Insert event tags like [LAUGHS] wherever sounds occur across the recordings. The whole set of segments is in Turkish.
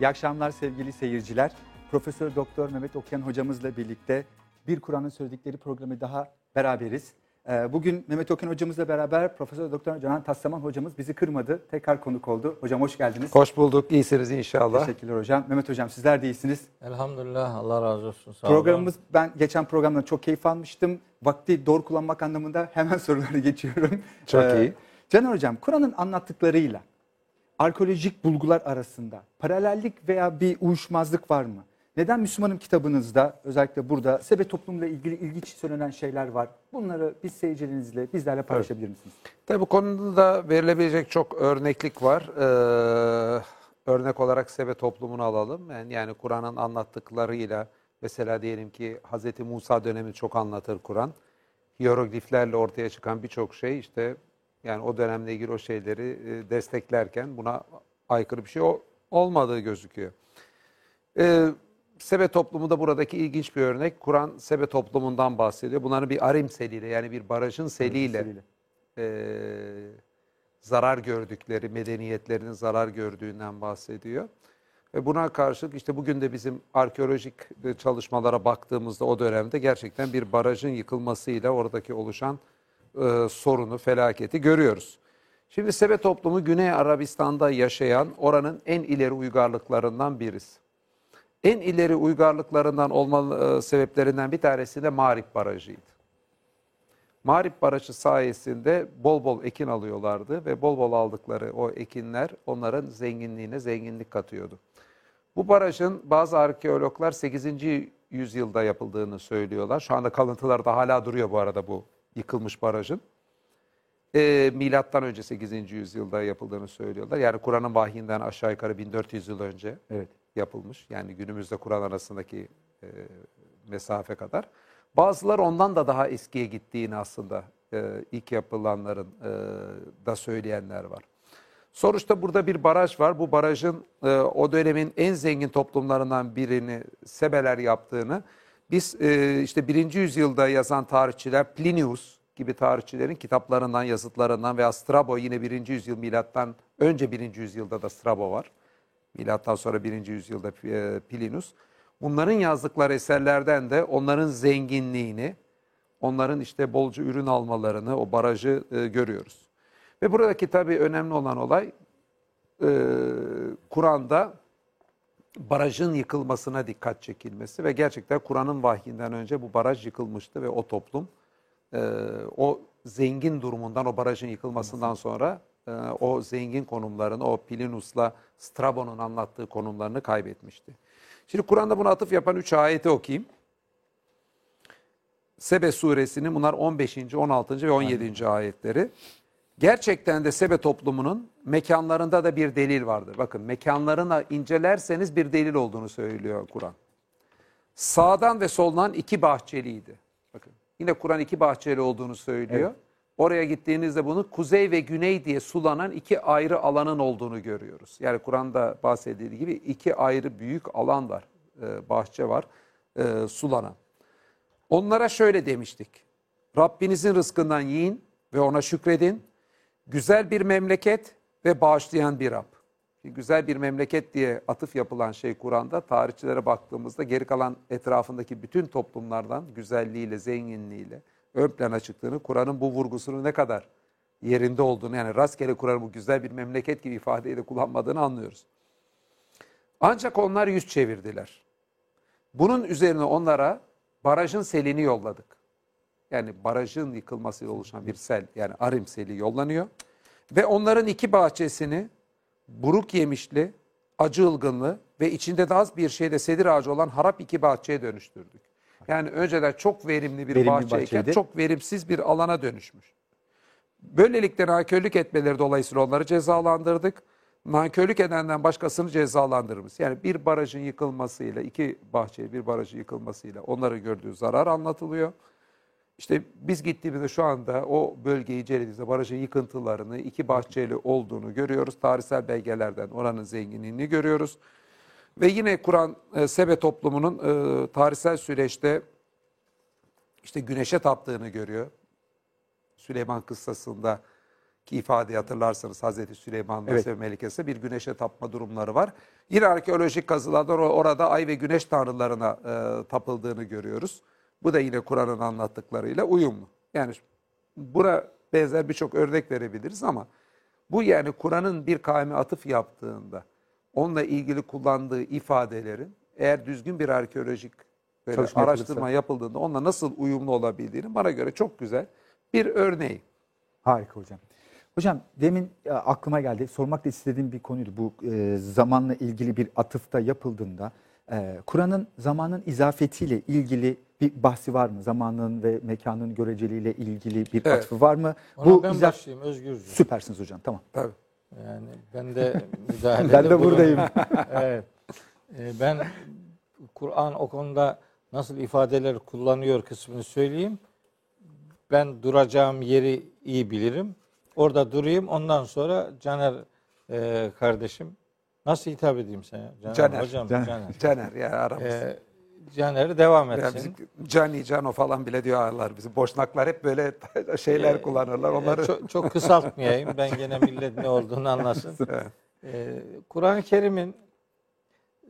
İyi akşamlar sevgili seyirciler. Profesör Doktor Mehmet Okuyan hocamızla birlikte Bir Kur'an'ın Söyledikleri programı daha beraberiz. Ee, Bugün Mehmet Okuyan hocamızla beraber Profesör Doktor Canan Taslaman hocamız bizi kırmadı. Tekrar konuk oldu. Hocam hoş geldiniz. Hoş bulduk. İyisiniz inşallah. Teşekkürler hocam. Mehmet hocam sizler de iyisiniz. Elhamdülillah Allah razı olsun. Sağ olun. Programımız ben geçen programdan çok keyif almıştım. Vakti doğru kullanmak anlamında hemen [LAUGHS] sorulara geçiyorum. Çok iyi. Canan hocam Kur'an'ın anlattıklarıyla arkeolojik bulgular arasında paralellik veya bir uyuşmazlık var mı? Neden Müslümanım kitabınızda özellikle burada sebe toplumla ilgili ilginç söylenen şeyler var? Bunları biz seyircilerinizle bizlerle paylaşabilir misiniz? Tabii bu konuda da verilebilecek çok örneklik var. Ee, örnek olarak Sebe toplumunu alalım. Yani, yani Kur'an'ın anlattıklarıyla mesela diyelim ki Hz. Musa dönemi çok anlatır Kur'an. Hierogliflerle ortaya çıkan birçok şey işte yani o dönemle ilgili o şeyleri e, desteklerken buna aykırı bir şey o- olmadığı gözüküyor. Ee, Sebe toplumu da buradaki ilginç bir örnek. Kur'an Sebe toplumundan bahsediyor. Bunların bir arim seliyle yani bir barajın seliyle Seliyle. e, zarar gördükleri, medeniyetlerinin zarar gördüğünden bahsediyor. Ve buna karşılık işte bugün de bizim arkeolojik çalışmalara baktığımızda o dönemde gerçekten bir barajın yıkılmasıyla oradaki oluşan e, sorunu, felaketi görüyoruz. Şimdi Sebe toplumu Güney Arabistan'da yaşayan oranın en ileri uygarlıklarından birisi. En ileri uygarlıklarından olma e, sebeplerinden bir tanesi de Marib Barajı'ydı. Marib Barajı sayesinde bol bol ekin alıyorlardı ve bol bol aldıkları o ekinler onların zenginliğine zenginlik katıyordu. Bu barajın bazı arkeologlar 8. yüzyılda yapıldığını söylüyorlar. Şu anda kalıntıları da hala duruyor bu arada bu yıkılmış barajın. E, milattan önce 8. yüzyılda yapıldığını söylüyorlar. Yani Kur'an'ın vahyinden aşağı yukarı 1400 yıl önce Evet. yapılmış. Yani günümüzde Kur'an arasındaki e, mesafe kadar. Bazıları ondan da daha eskiye gittiğini aslında e, ilk yapılanların e, da söyleyenler var. Sonuçta burada bir baraj var. Bu barajın e, o dönemin en zengin toplumlarından birini Sebeler yaptığını biz e, işte birinci yüzyılda yazan tarihçiler Plinius gibi tarihçilerin kitaplarından, yazıtlarından veya Strabo yine birinci yüzyıl milattan önce birinci yüzyılda da Strabo var. Milattan sonra 1. yüzyılda e, Plinus. Bunların yazdıkları eserlerden de onların zenginliğini, onların işte bolca ürün almalarını, o barajı e, görüyoruz. Ve buradaki tabii önemli olan olay e, Kur'an'da barajın yıkılmasına dikkat çekilmesi ve gerçekten Kur'an'ın vahyinden önce bu baraj yıkılmıştı ve o toplum e, o zengin durumundan, o barajın yıkılmasından sonra e, o zengin konumlarını, o Plinus'la Strabo'nun anlattığı konumlarını kaybetmişti. Şimdi Kur'an'da buna atıf yapan 3 ayeti okuyayım. Sebe suresinin bunlar 15. 16. ve 17. ayetleri. Gerçekten de Sebe toplumunun mekanlarında da bir delil vardır. Bakın mekanlarına incelerseniz bir delil olduğunu söylüyor Kur'an. Sağdan ve soldan iki bahçeliydi. Bakın yine Kur'an iki bahçeli olduğunu söylüyor. Oraya gittiğinizde bunu kuzey ve güney diye sulanan iki ayrı alanın olduğunu görüyoruz. Yani Kur'an'da bahsedildiği gibi iki ayrı büyük alan var, e, bahçe var e, sulanan. Onlara şöyle demiştik. Rabbinizin rızkından yiyin ve ona şükredin. Güzel bir memleket ve bağışlayan bir Rab. Güzel bir memleket diye atıf yapılan şey Kur'an'da tarihçilere baktığımızda geri kalan etrafındaki bütün toplumlardan güzelliğiyle, zenginliğiyle ön plana çıktığını, Kur'an'ın bu vurgusunu ne kadar yerinde olduğunu yani rastgele Kur'an'ın bu güzel bir memleket gibi ifadeyi de kullanmadığını anlıyoruz. Ancak onlar yüz çevirdiler. Bunun üzerine onlara barajın selini yolladık. Yani barajın yıkılmasıyla oluşan bir sel yani Arim seli yollanıyor. Ve onların iki bahçesini buruk yemişli, acı ılgınlı ve içinde de az bir şeyde sedir ağacı olan harap iki bahçeye dönüştürdük. Yani önceden çok verimli bir Verimli bahçeyken bahçeydi. çok verimsiz bir alana dönüşmüş. Böylelikle nankörlük etmeleri dolayısıyla onları cezalandırdık. Nankörlük edenden başkasını cezalandırırız. Yani bir barajın yıkılmasıyla, iki bahçe bir barajın yıkılmasıyla onların gördüğü zarar anlatılıyor. İşte biz gittiğimizde şu anda o bölgeyi incelediğimizde barajın yıkıntılarını, iki bahçeli olduğunu görüyoruz. Tarihsel belgelerden oranın zenginliğini görüyoruz. Ve yine Kur'an e, Sebe toplumunun e, tarihsel süreçte işte güneşe taptığını görüyor. Süleyman kıssasında ki ifadeyi hatırlarsanız Hazreti Süleyman Evet. ve Melikesi bir güneşe tapma durumları var. Yine arkeolojik kazılarda or- orada ay ve güneş tanrılarına e, tapıldığını görüyoruz. Bu da yine Kur'an'ın anlattıklarıyla uyumlu. Yani buna benzer birçok örnek verebiliriz ama bu yani Kur'an'ın bir kavme atıf yaptığında onunla ilgili kullandığı ifadelerin eğer düzgün bir arkeolojik böyle Çalışma araştırma yapıldığında onunla nasıl uyumlu olabildiğini bana göre çok güzel bir örneği. Harika hocam. Hocam demin e, aklıma geldi. Sormak da istediğim bir konuydu. Bu e, zamanla ilgili bir atıfta yapıldığında e, Kur'an'ın zamanın izafetiyle ilgili bir bahsi var mı? Zamanın ve mekanın göreceliğiyle ilgili bir Evet. atıfı var mı? Ona ben izaf- başlayayım Özgürcüğüm. Süpersiniz hocam. Tamam. Tabii. Yani ben de [LAUGHS] müdahalede Ben de buradayım. [LAUGHS] evet. Ee, ben Kur'an o konuda nasıl ifadeler kullanıyor kısmını söyleyeyim. Ben duracağım yeri iyi bilirim. Orada durayım. Ondan sonra Caner e, kardeşim nasıl hitap edeyim sana? Caner, Caner. hocam. Caner. Caner. Caner ya aramız. Ee, Caner devam etsin. bizim Cani, Cano falan bile diyorlar. Bizim boşnaklar hep böyle [LAUGHS] şeyler Ee, kullanırlar. Onları Çok, çok kısaltmayayım. Ben gene millet ne olduğunu anlasın. [LAUGHS] Ee, Kur'an-ı Kerim'in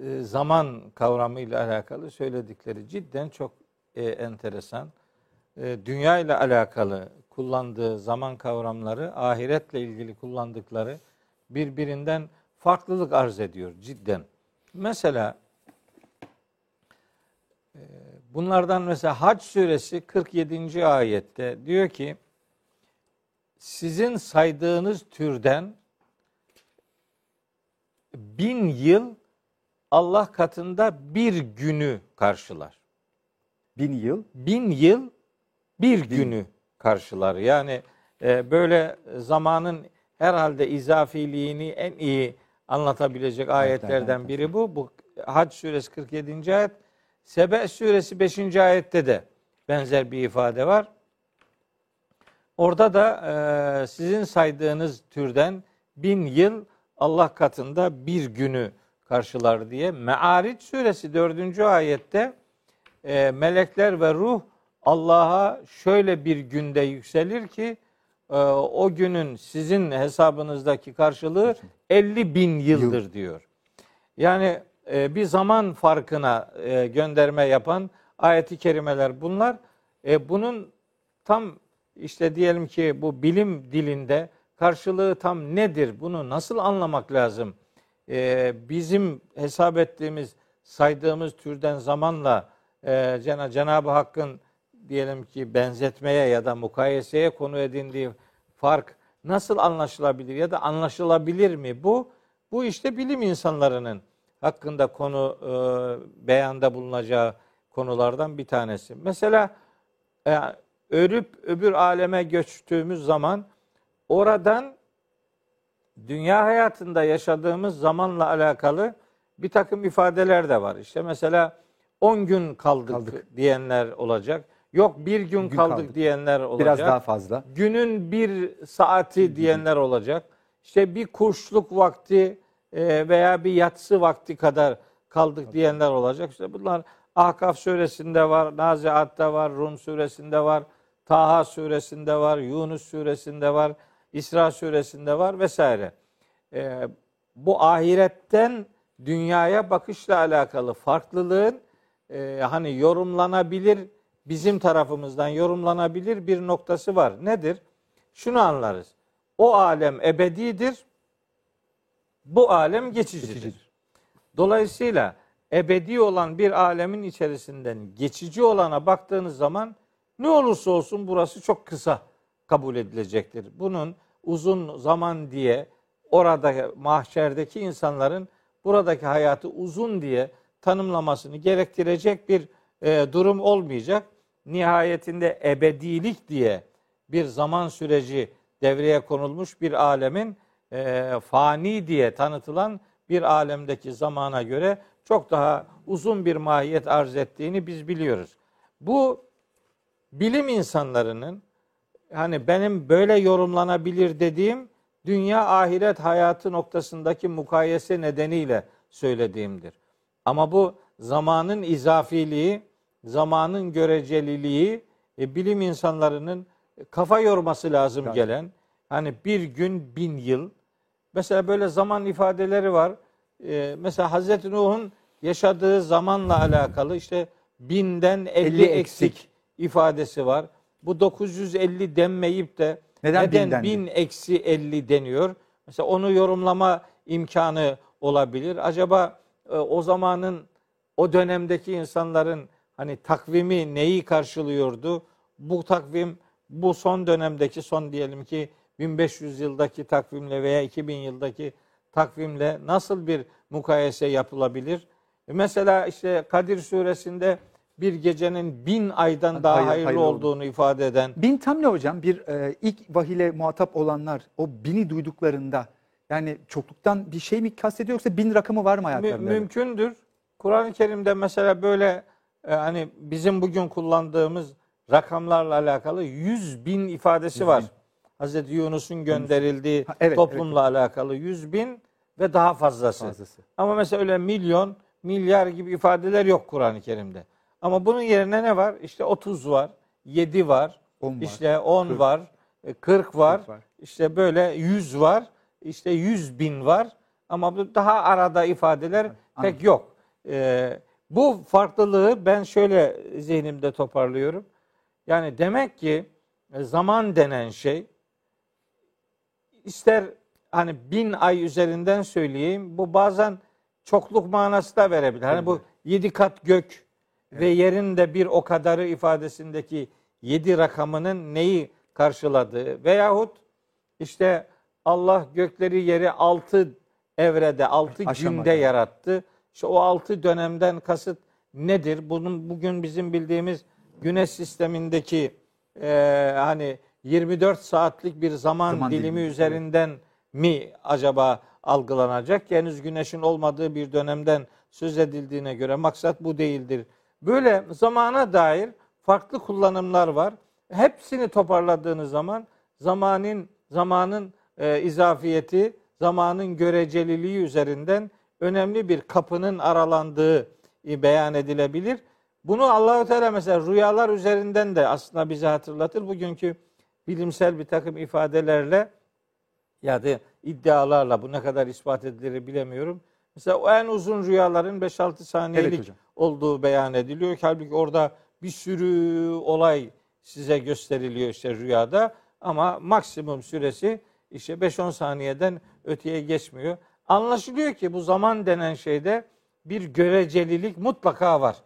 e, zaman kavramıyla alakalı söyledikleri cidden çok e, enteresan. E, dünya ile alakalı kullandığı zaman kavramları, ahiretle ilgili kullandıkları birbirinden farklılık arz ediyor cidden. Mesela e, bunlardan mesela Hac suresi 47. ayette diyor ki sizin saydığınız türden bin yıl Allah katında bir günü karşılar. Bin yıl. Bin yıl bir günü karşılar. Yani e, böyle zamanın herhalde izafiliğini en iyi anlatabilecek ayetlerden biri bu. Bu Hac suresi 47. ayet. Sebe suresi 5. ayette de benzer bir ifade var. Orada da e, sizin saydığınız türden bin yıl Allah katında bir günü karşılar diye. Me'ariç suresi 4. ayette e, melekler ve ruh Allah'a şöyle bir günde yükselir ki e, o günün sizin hesabınızdaki karşılığı 50 bin yıldır diyor. Yani e, bir zaman farkına e, gönderme yapan ayeti kerimeler bunlar. E, bunun tam işte diyelim ki bu bilim dilinde karşılığı tam nedir? Bunu nasıl anlamak lazım? E, bizim hesap ettiğimiz, saydığımız türden zamanla e, Cena- Cenab-ı Hakk'ın diyelim ki benzetmeye ya da mukayeseye konu edindiği fark nasıl anlaşılabilir ya da anlaşılabilir mi? Bu bu işte bilim insanlarının hakkında konu e, beyanda bulunacağı konulardan bir tanesi. Mesela e, örüp öbür aleme göçtüğümüz zaman oradan dünya hayatında yaşadığımız zamanla alakalı bir takım ifadeler de var. İşte mesela 10 gün kaldık, Kaldık. diyenler olacak. Yok bir gün, Gün kaldık, kaldık. diyenler olacak. Biraz daha fazla. Günün bir saati diyenler olacak. İşte bir kurşluk vakti veya bir yatsı vakti kadar kaldık diyenler olacak. İşte bunlar Ahkaf suresinde var, Naziat'ta var, Rum suresinde var, Taha suresinde var, Yunus suresinde var, İsra suresinde var vesaire. E, bu ahiretten dünyaya bakışla alakalı farklılığın e, hani yorumlanabilir bizim tarafımızdan yorumlanabilir bir noktası var. Nedir? Şunu anlarız. O alem ebedidir. Bu alem geçicidir. Geçicidir. Dolayısıyla ebedi olan bir alemin içerisinden geçici olana baktığınız zaman ne olursa olsun burası çok kısa kabul edilecektir. Bunun uzun zaman diye orada mahşerdeki insanların buradaki hayatı uzun diye tanımlamasını gerektirecek bir e, durum olmayacak. Nihayetinde ebedilik diye bir zaman süreci devreye konulmuş bir alemin e, fani diye tanıtılan bir alemdeki zamana göre çok daha uzun bir mahiyet arz ettiğini biz biliyoruz. Bu bilim insanlarının hani benim böyle yorumlanabilir dediğim dünya ahiret hayatı noktasındaki mukayese nedeniyle söylediğimdir. Ama bu zamanın izafiliği, zamanın göreceliliği e, bilim insanlarının kafa yorması lazım gelen Hani bir gün bin yıl. Mesela böyle zaman ifadeleri var. Ee, mesela Hazreti Nuh'un yaşadığı zamanla alakalı işte binden 50, 50 eksik. eksik. ifadesi var. Bu 950 denmeyip de Neden neden, bin dendi? bin eksi 50 deniyor? Mesela onu yorumlama imkanı olabilir. Acaba e, o zamanın o dönemdeki insanların hani takvimi neyi karşılıyordu? Bu takvim bu son dönemdeki son diyelim ki 1500 yıldaki takvimle veya 2000 yıldaki takvimle nasıl bir mukayese yapılabilir? E, Mesela işte Kadir suresinde bir gecenin bin aydan daha Hayır- hayırlı, hayırlı olduğunu. olduğunu ifade eden Bin tam ne hocam? Bir e, ilk vahiyle muhatap olanlar o bini duyduklarında yani çokluktan bir şey mi kastediyor yoksa bin rakamı var mı Mü- hayatlarında? mümkündür. Kur'an-ı Kerim'de mesela böyle e, hani bizim bugün kullandığımız rakamlarla alakalı 100 bin ifadesi var. Hazreti Yunus'un gönderildiği Ha, evet, toplumla alakalı 100 bin ve daha fazlası. Fazlası. Ama mesela öyle milyon, milyar gibi ifadeler yok Kur'an-ı Kerim'de. Ama bunun yerine ne var? İşte 30 var, 7 var, 10 var. işte 10 40. var, e, 40 var, 40 var. işte böyle 100 var, işte 100 bin var. Ama bu daha arada ifadeler pek yok. Ee, bu farklılığı ben şöyle zihnimde toparlıyorum. Yani demek ki e, zaman denen şey ister hani bin ay üzerinden söyleyeyim bu bazen çokluk manası da verebilir. Hani bu yedi kat gök ve yerin de bir o kadarı ifadesindeki yedi rakamının neyi karşıladığı veyahut işte Allah gökleri yeri altı evrede, altı Aşamada. günde yarattı. İşte o altı dönemden kasıt nedir? Bunun bugün bizim bildiğimiz güneş sistemindeki e, hani 24 saatlik bir zaman, Zaman dilimi dilimi, üzerinden mi acaba algılanacak? Henüz güneşin olmadığı bir dönemden söz edildiğine göre maksat bu değildir. Böyle zamana dair farklı kullanımlar var. Hepsini toparladığınız zaman zamanın zamanın e, izafiyeti, zamanın göreceliliği üzerinden önemli bir kapının aralandığı e, beyan edilebilir. Bunu Allahu Teala mesela rüyalar üzerinden de aslında bize hatırlatır. Bugünkü bilimsel bir takım ifadelerle ya da iddialarla bu ne kadar ispat edilir bilemiyorum. Mesela o en uzun rüyaların 5-6 saniyelik Evet hocam. olduğu beyan ediliyor. Halbuki orada bir sürü olay size gösteriliyor işte rüyada ama maksimum süresi işte 5-10 saniyeden öteye geçmiyor. Anlaşılıyor ki bu zaman denen şeyde bir görecelilik mutlaka var.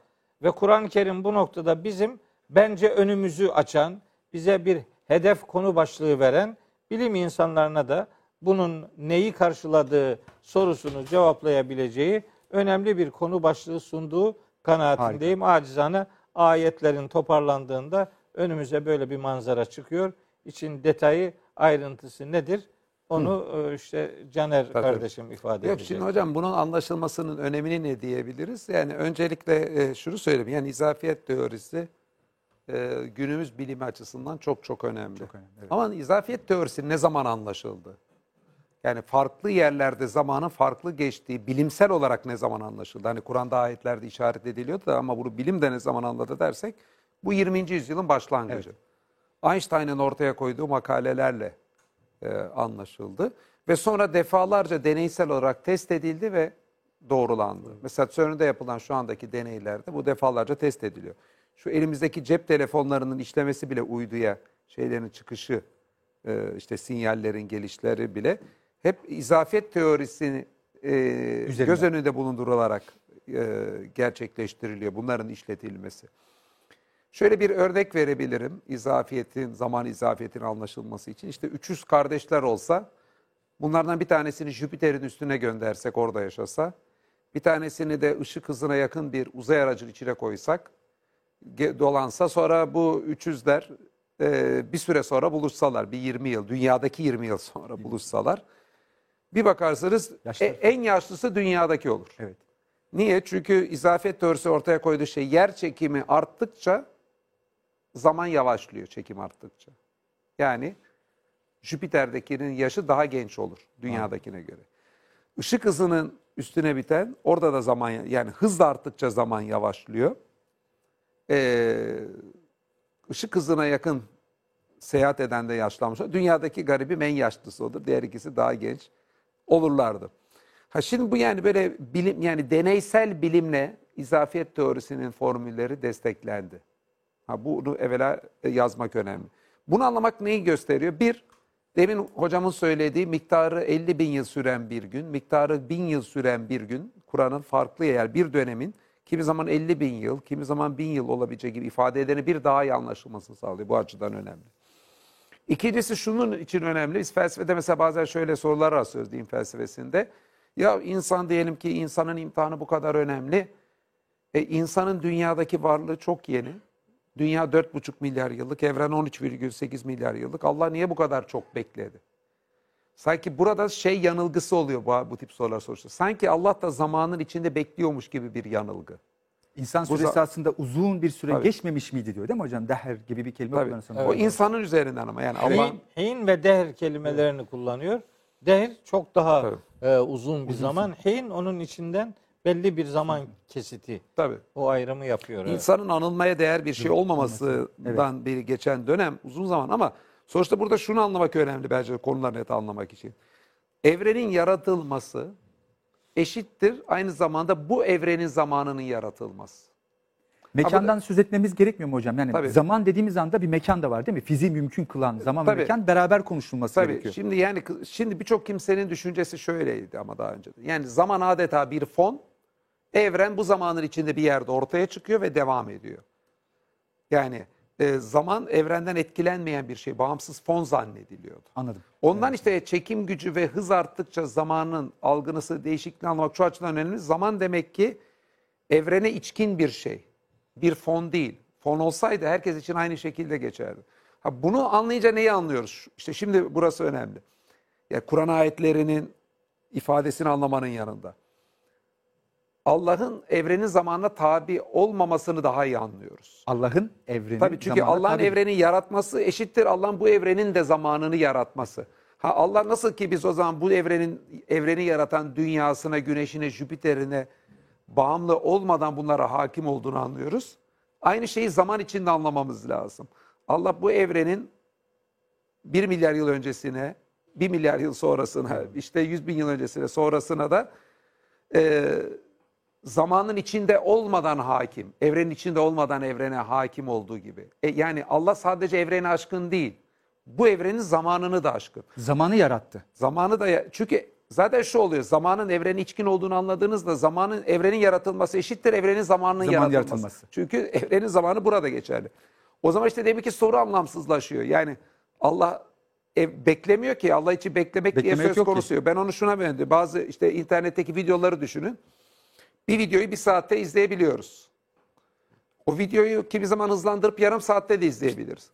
Ve Kur'an-ı Kerim bu noktada bizim bence önümüzü açan, bize bir hedef konu başlığı veren bilim insanlarına da bunun neyi karşıladığı sorusunu cevaplayabileceği önemli bir konu başlığı sunduğu kanaatindeyim. Acizane ayetlerin toparlandığında önümüze böyle bir manzara çıkıyor. İçin detayı, ayrıntısı nedir? Onu e, işte Caner Tabii. kardeşim ifade Yok edecek. şimdi hocam bunun anlaşılmasının önemini ne diyebiliriz? Yani öncelikle e, şunu söyleyeyim. Yani izafiyet teorisi e, günümüz bilimi açısından çok çok önemli. Çok önemli, evet. Ama izafiyet teorisi ne zaman anlaşıldı? Yani farklı yerlerde zamanın farklı geçtiği bilimsel olarak ne zaman anlaşıldı? Hani Kur'an'da ayetlerde işaret ediliyordu da ama bunu bilim de ne zaman anladı dersek bu 20. yüzyılın başlangıcı. Einstein'ın ortaya koyduğu makalelerle e, anlaşıldı. Ve sonra defalarca deneysel olarak test edildi ve doğrulandı. Mesela CERN'de yapılan şu andaki deneylerde bu defalarca test ediliyor. Şu elimizdeki cep telefonlarının işlemesi bile uyduya, şeylerin çıkışı, e, işte sinyallerin gelişleri bile hep izafiyet teorisini e, göz önünde bulundurularak e, gerçekleştiriliyor bunların işletilmesi. Şöyle bir örnek verebilirim izafiyetin, zaman izafiyetinin anlaşılması için. İşte 300 kardeşler olsa bunlardan bir tanesini Jüpiter'in üstüne göndersek orada yaşasa, bir tanesini de ışık hızına yakın bir uzay aracının içine koysak, dolansa sonra bu 300'ler e, bir süre sonra buluşsalar, bir 20 yıl, dünyadaki 20 yıl sonra buluşsalar, bir bakarsanız Yaşlı. e- en yaşlısı dünyadaki olur. Evet. Niye? Çünkü izafiyet teorisi ortaya koyduğu şey yer çekimi arttıkça zaman yavaşlıyor çekim arttıkça. Yani Jüpiter'dekinin yaşı daha genç olur dünyadakine göre. Işık hızının üstüne biten orada da zaman yani hız da arttıkça zaman yavaşlıyor. Ee, ışık hızına yakın seyahat eden de yaşlanmış olur. Dünyadaki garibim en yaşlısı olur. Diğer ikisi daha genç olurlardı. Ha şimdi bu yani böyle bilim yani deneysel bilimle izafiyet teorisinin formülleri desteklendi. Ha bunu evvela e, yazmak önemli. Bunu anlamak neyi gösteriyor? Bir, demin hocamın söylediği miktarı 50 bin yıl süren bir gün, miktarı bin yıl süren bir gün, Kur'an'ın farklı yer bir dönemin kimi zaman 50 bin yıl, kimi zaman bin yıl olabileceği gibi ifade edeni bir daha iyi anlaşılmasını sağlıyor. Bu açıdan önemli. İkincisi şunun için önemli. Biz felsefede mesela bazen şöyle sorular rastlıyoruz din felsefesinde. Ya insan diyelim ki insanın imtihanı bu kadar önemli. E, insanın dünyadaki varlığı çok yeni. Dünya 4,5 milyar yıllık, evren 13,8 milyar yıllık. Allah niye bu kadar çok bekledi? Sanki burada şey yanılgısı oluyor bu, bu tip sorular soruşta. Sanki Allah da zamanın içinde bekliyormuş gibi bir yanılgı. İnsan Bu süresi aslında uzun bir süre Tabii. geçmemiş miydi diyor değil mi hocam? Deher gibi bir kelime Tabii. kullanırsam. O insanın üzerinden ama yani Allah Hin, hin ve dehr kelimelerini kullanıyor. Dehr çok daha Tabii. e, uzun bir zaman. Hin onun içinden belli bir zaman kesiti. tabii. O ayrımı yapıyor. evet. İnsanın anılmaya değer bir şey olmamasından beri geçen dönem uzun zaman ama sonuçta burada şunu anlamak önemli bence konuları net anlamak için. Evrenin yaratılması eşittir aynı zamanda bu evrenin zamanının yaratılması. Mekandan söz etmemiz gerekmiyor mu hocam? Yani Tabii. zaman dediğimiz anda bir mekan da var değil mi? Fiziği mümkün kılan zaman ve Tabii. mekan beraber konuşulması Tabii gerekiyor. şimdi yani şimdi birçok kimsenin düşüncesi şöyleydi ama daha önce. Yani zaman adeta bir fon. Evren bu zamanın içinde bir yerde ortaya çıkıyor ve devam ediyor. Yani e, zaman evrenden etkilenmeyen bir şey, bağımsız fon zannediliyordu. Anladım. Ondan işte çekim gücü ve hız arttıkça zamanın algınısı değişikliğini anlamak şu açıdan önemli. Zaman demek ki evrene içkin bir şey. Bir fon değil. Fon olsaydı herkes için aynı şekilde geçerdi. Ha, bunu anlayınca neyi anlıyoruz? İşte şimdi burası önemli. Ya Kur'an ayetlerinin ifadesini anlamanın yanında. Allah'ın evrenin zamanına tabi olmamasını daha iyi anlıyoruz. Allah'ın evreni. Tabii çünkü Allah'ın tabi. evreni yaratması eşittir Allah'ın bu evrenin de zamanını yaratması. Ha Allah nasıl ki biz o zaman bu evrenin evreni yaratan dünyasına, güneşine, Jüpiter'ine bağımlı olmadan bunlara hakim olduğunu anlıyoruz. Aynı şeyi zaman içinde anlamamız lazım. Allah bu evrenin 1 milyar yıl öncesine, 1 milyar yıl sonrasına, işte 100 bin yıl öncesine, sonrasına da e, zamanın içinde olmadan hakim, evrenin içinde olmadan evrene hakim olduğu gibi. E, yani Allah sadece evreni aşkın değil, bu evrenin zamanını da aşkın. Zamanı yarattı. Zamanı da ya- çünkü zaten şu oluyor. Zamanın evrenin içkin olduğunu anladığınızda zamanın evrenin yaratılması eşittir evrenin zamanının Zaman yaratılması. yaratılması. Çünkü [LAUGHS] evrenin zamanı burada geçerli. O zaman işte demek ki soru anlamsızlaşıyor. Yani Allah ev, beklemiyor ki Allah için beklemek diye Beklemek söz yok ki. konusu. Ben onu şuna benziyor. Bazı işte internetteki videoları düşünün. Bir videoyu bir saatte izleyebiliyoruz. O videoyu kimi zaman hızlandırıp yarım saatte de izleyebiliriz.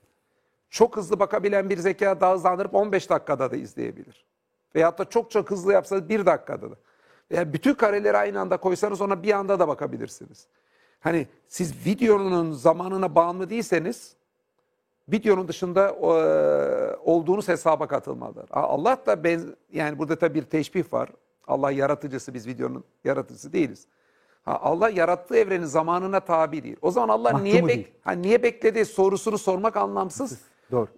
Çok hızlı bakabilen bir zeka daha hızlandırıp 15 dakikada da izleyebilir. Veyahut da çok çok hızlı yapsanız bir dakikada da. Veya bütün kareleri aynı anda koysanız ona bir anda da bakabilirsiniz. Hani siz videonun zamanına bağımlı değilseniz videonun dışında e, olduğunuz hesaba katılmalıdır. Allah da ben yani burada tabii bir teşbih var. Allah yaratıcısı biz videonun yaratıcısı değiliz. Ha, Allah yarattığı evrenin zamanına tabi değil. O zaman Allah Mahkumu niye bek ha, niye bekledi sorusunu sormak anlamsız. Doğru.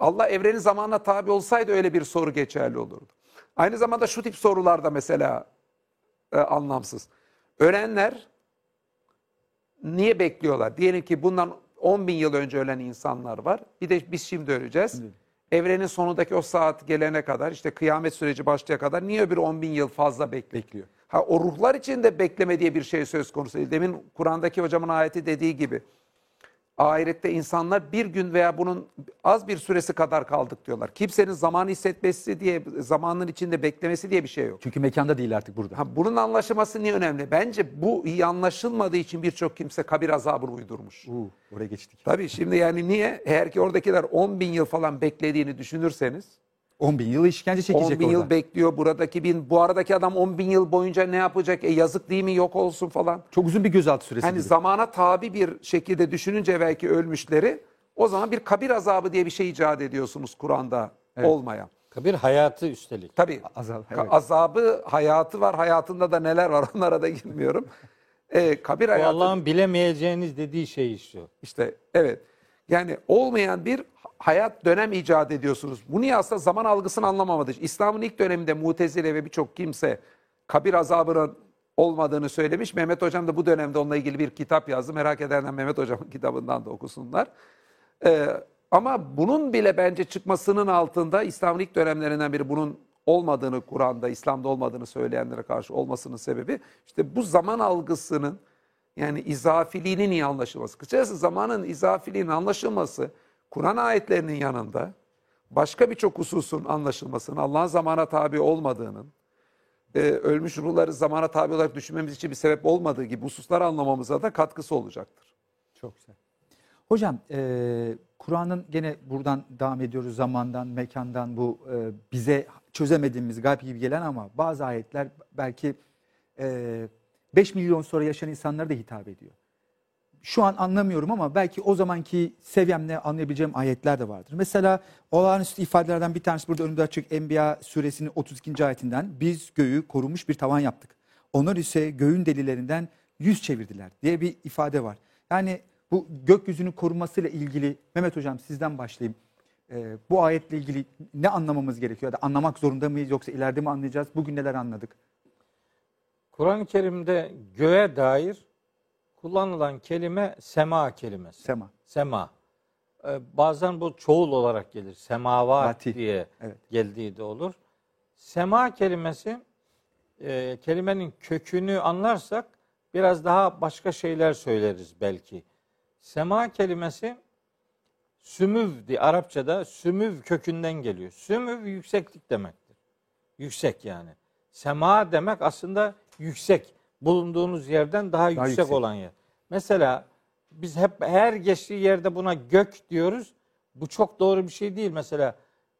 Allah evrenin zamanına tabi olsaydı öyle bir soru geçerli olurdu. Aynı zamanda şu tip sorular da mesela e, anlamsız. Ölenler niye bekliyorlar? Diyelim ki bundan 10 bin yıl önce ölen insanlar var. Bir de biz şimdi öleceğiz. Evrenin sonundaki o saat gelene kadar işte kıyamet süreci başlayana kadar niye öbür 10 bin yıl fazla bekliyor? Bekliyor. Ha, o ruhlar için de bekleme diye bir şey söz konusu değil. Demin Kur'an'daki hocamın ayeti dediği gibi ahirette insanlar bir gün veya bunun az bir süresi kadar kaldık diyorlar. Kimsenin zaman hissetmesi diye, zamanın içinde beklemesi diye bir şey yok. Çünkü mekanda değil artık burada. Ha, bunun anlaşılması niye önemli? Bence bu iyi anlaşılmadığı için birçok kimse kabir azabını uydurmuş. Uu, oraya geçtik. Tabii şimdi yani niye? Eğer ki oradakiler 10 bin yıl falan beklediğini düşünürseniz 10 bin yıl işkence 10 çekecek bin orada. yıl bekliyor buradaki bin. Bu aradaki adam 10 bin yıl boyunca ne yapacak? E yazık değil mi yok olsun falan. Çok uzun bir gözaltı süresi. Hani gibi. zamana tabi bir şekilde düşününce belki ölmüşleri o zaman bir kabir azabı diye bir şey icat ediyorsunuz Kur'an'da olmayan. Kabir hayatı üstelik. Tabii Azab, evet. azabı hayatı var hayatında da neler var [LAUGHS] onlara da girmiyorum. E, kabir hayatı Allah'ın bilemeyeceğiniz dediği şey istiyor. işte evet yani olmayan bir hayat dönem icat ediyorsunuz. Bu niye aslında zaman algısını anlamamadır. İslam'ın ilk döneminde Mutezile ve birçok kimse kabir azabının olmadığını söylemiş. Mehmet Hocam da bu dönemde onunla ilgili bir kitap yazdı. Merak edenler Mehmet Hocam'ın [LAUGHS] kitabından da okusunlar. Ee, ama bunun bile bence çıkmasının altında İslam'ın ilk dönemlerinden biri bunun olmadığını Kur'an'da, İslam'da olmadığını söyleyenlere karşı olmasının sebebi işte bu zaman algısının yani izafiliğinin iyi anlaşılması. Kısacası zamanın izafiliğinin anlaşılması Kur'an ayetlerinin yanında başka birçok hususun anlaşılmasının, Allah'ın zamana tabi olmadığının, e, ölmüş ruhları zamana tabi olarak düşünmemiz için bir sebep olmadığı gibi hususları anlamamıza da katkısı olacaktır. Çok güzel. Hocam e, Kur'an'ın gene buradan devam ediyoruz zamandan, mekandan bu e, bize çözemediğimiz gayb gibi gelen ama bazı ayetler belki e, 5 milyon sonra yaşayan insanlara da hitap ediyor. Şu an anlamıyorum ama belki o zamanki seviyemle anlayabileceğim ayetler de vardır. Mesela olağanüstü ifadelerden bir tanesi burada önümde açık Enbiya suresinin 32. ayetinden biz göğü korunmuş bir tavan yaptık. Onlar ise göğün delilerinden yüz çevirdiler diye bir ifade var. Yani bu gökyüzünün korunmasıyla ilgili Mehmet Hocam sizden başlayayım. Ee, bu ayetle ilgili ne anlamamız gerekiyor ya anlamak zorunda mıyız yoksa ileride mi anlayacağız? Bugün neler anladık? Kur'an-ı Kerim'de göğe dair kullanılan kelime sema kelimesi. Sema. Sema. Ee, bazen bu çoğul olarak gelir. Semavat Vati. diye Evet. geldiği de olur. Sema kelimesi e, kelimenin kökünü anlarsak biraz daha başka şeyler söyleriz belki. Sema kelimesi sümüv diye Arapçada sümüv kökünden geliyor. Sümüv yükseklik demektir. Yüksek yani. Sema demek aslında yüksek. Bulunduğunuz yerden daha yüksek, yüksek. olan yer. Mesela biz hep her geçtiği yerde buna gök diyoruz. Bu çok doğru bir şey değil. Mesela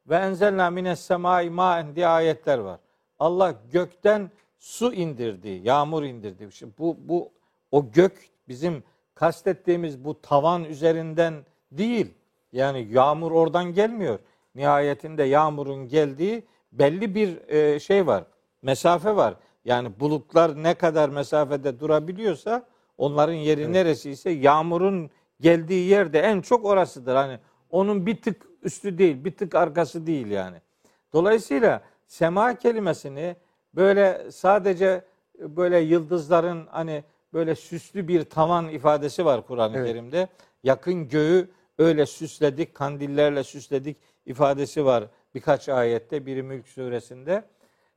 ve enzelna mines semai maen diye ayetler var. Allah gökten su indirdi, yağmur indirdi. Şimdi bu bu o gök bizim kastettiğimiz bu tavan üzerinden değil. Yani yağmur oradan gelmiyor. Nihayetinde yağmurun geldiği belli bir e, şey var. Mesafe var. Yani bulutlar ne kadar mesafede durabiliyorsa onların yeri neresi ise yağmurun geldiği yerde en çok orasıdır. Hani onun bir tık üstü değil, bir tık arkası değil yani. Dolayısıyla sema kelimesini böyle sadece böyle yıldızların hani böyle süslü bir tavan ifadesi var Kur'an-ı Evet. Kerim'de. Yakın göğü öyle süsledik, kandillerle süsledik ifadesi var birkaç ayette. Biri Mülk suresinde.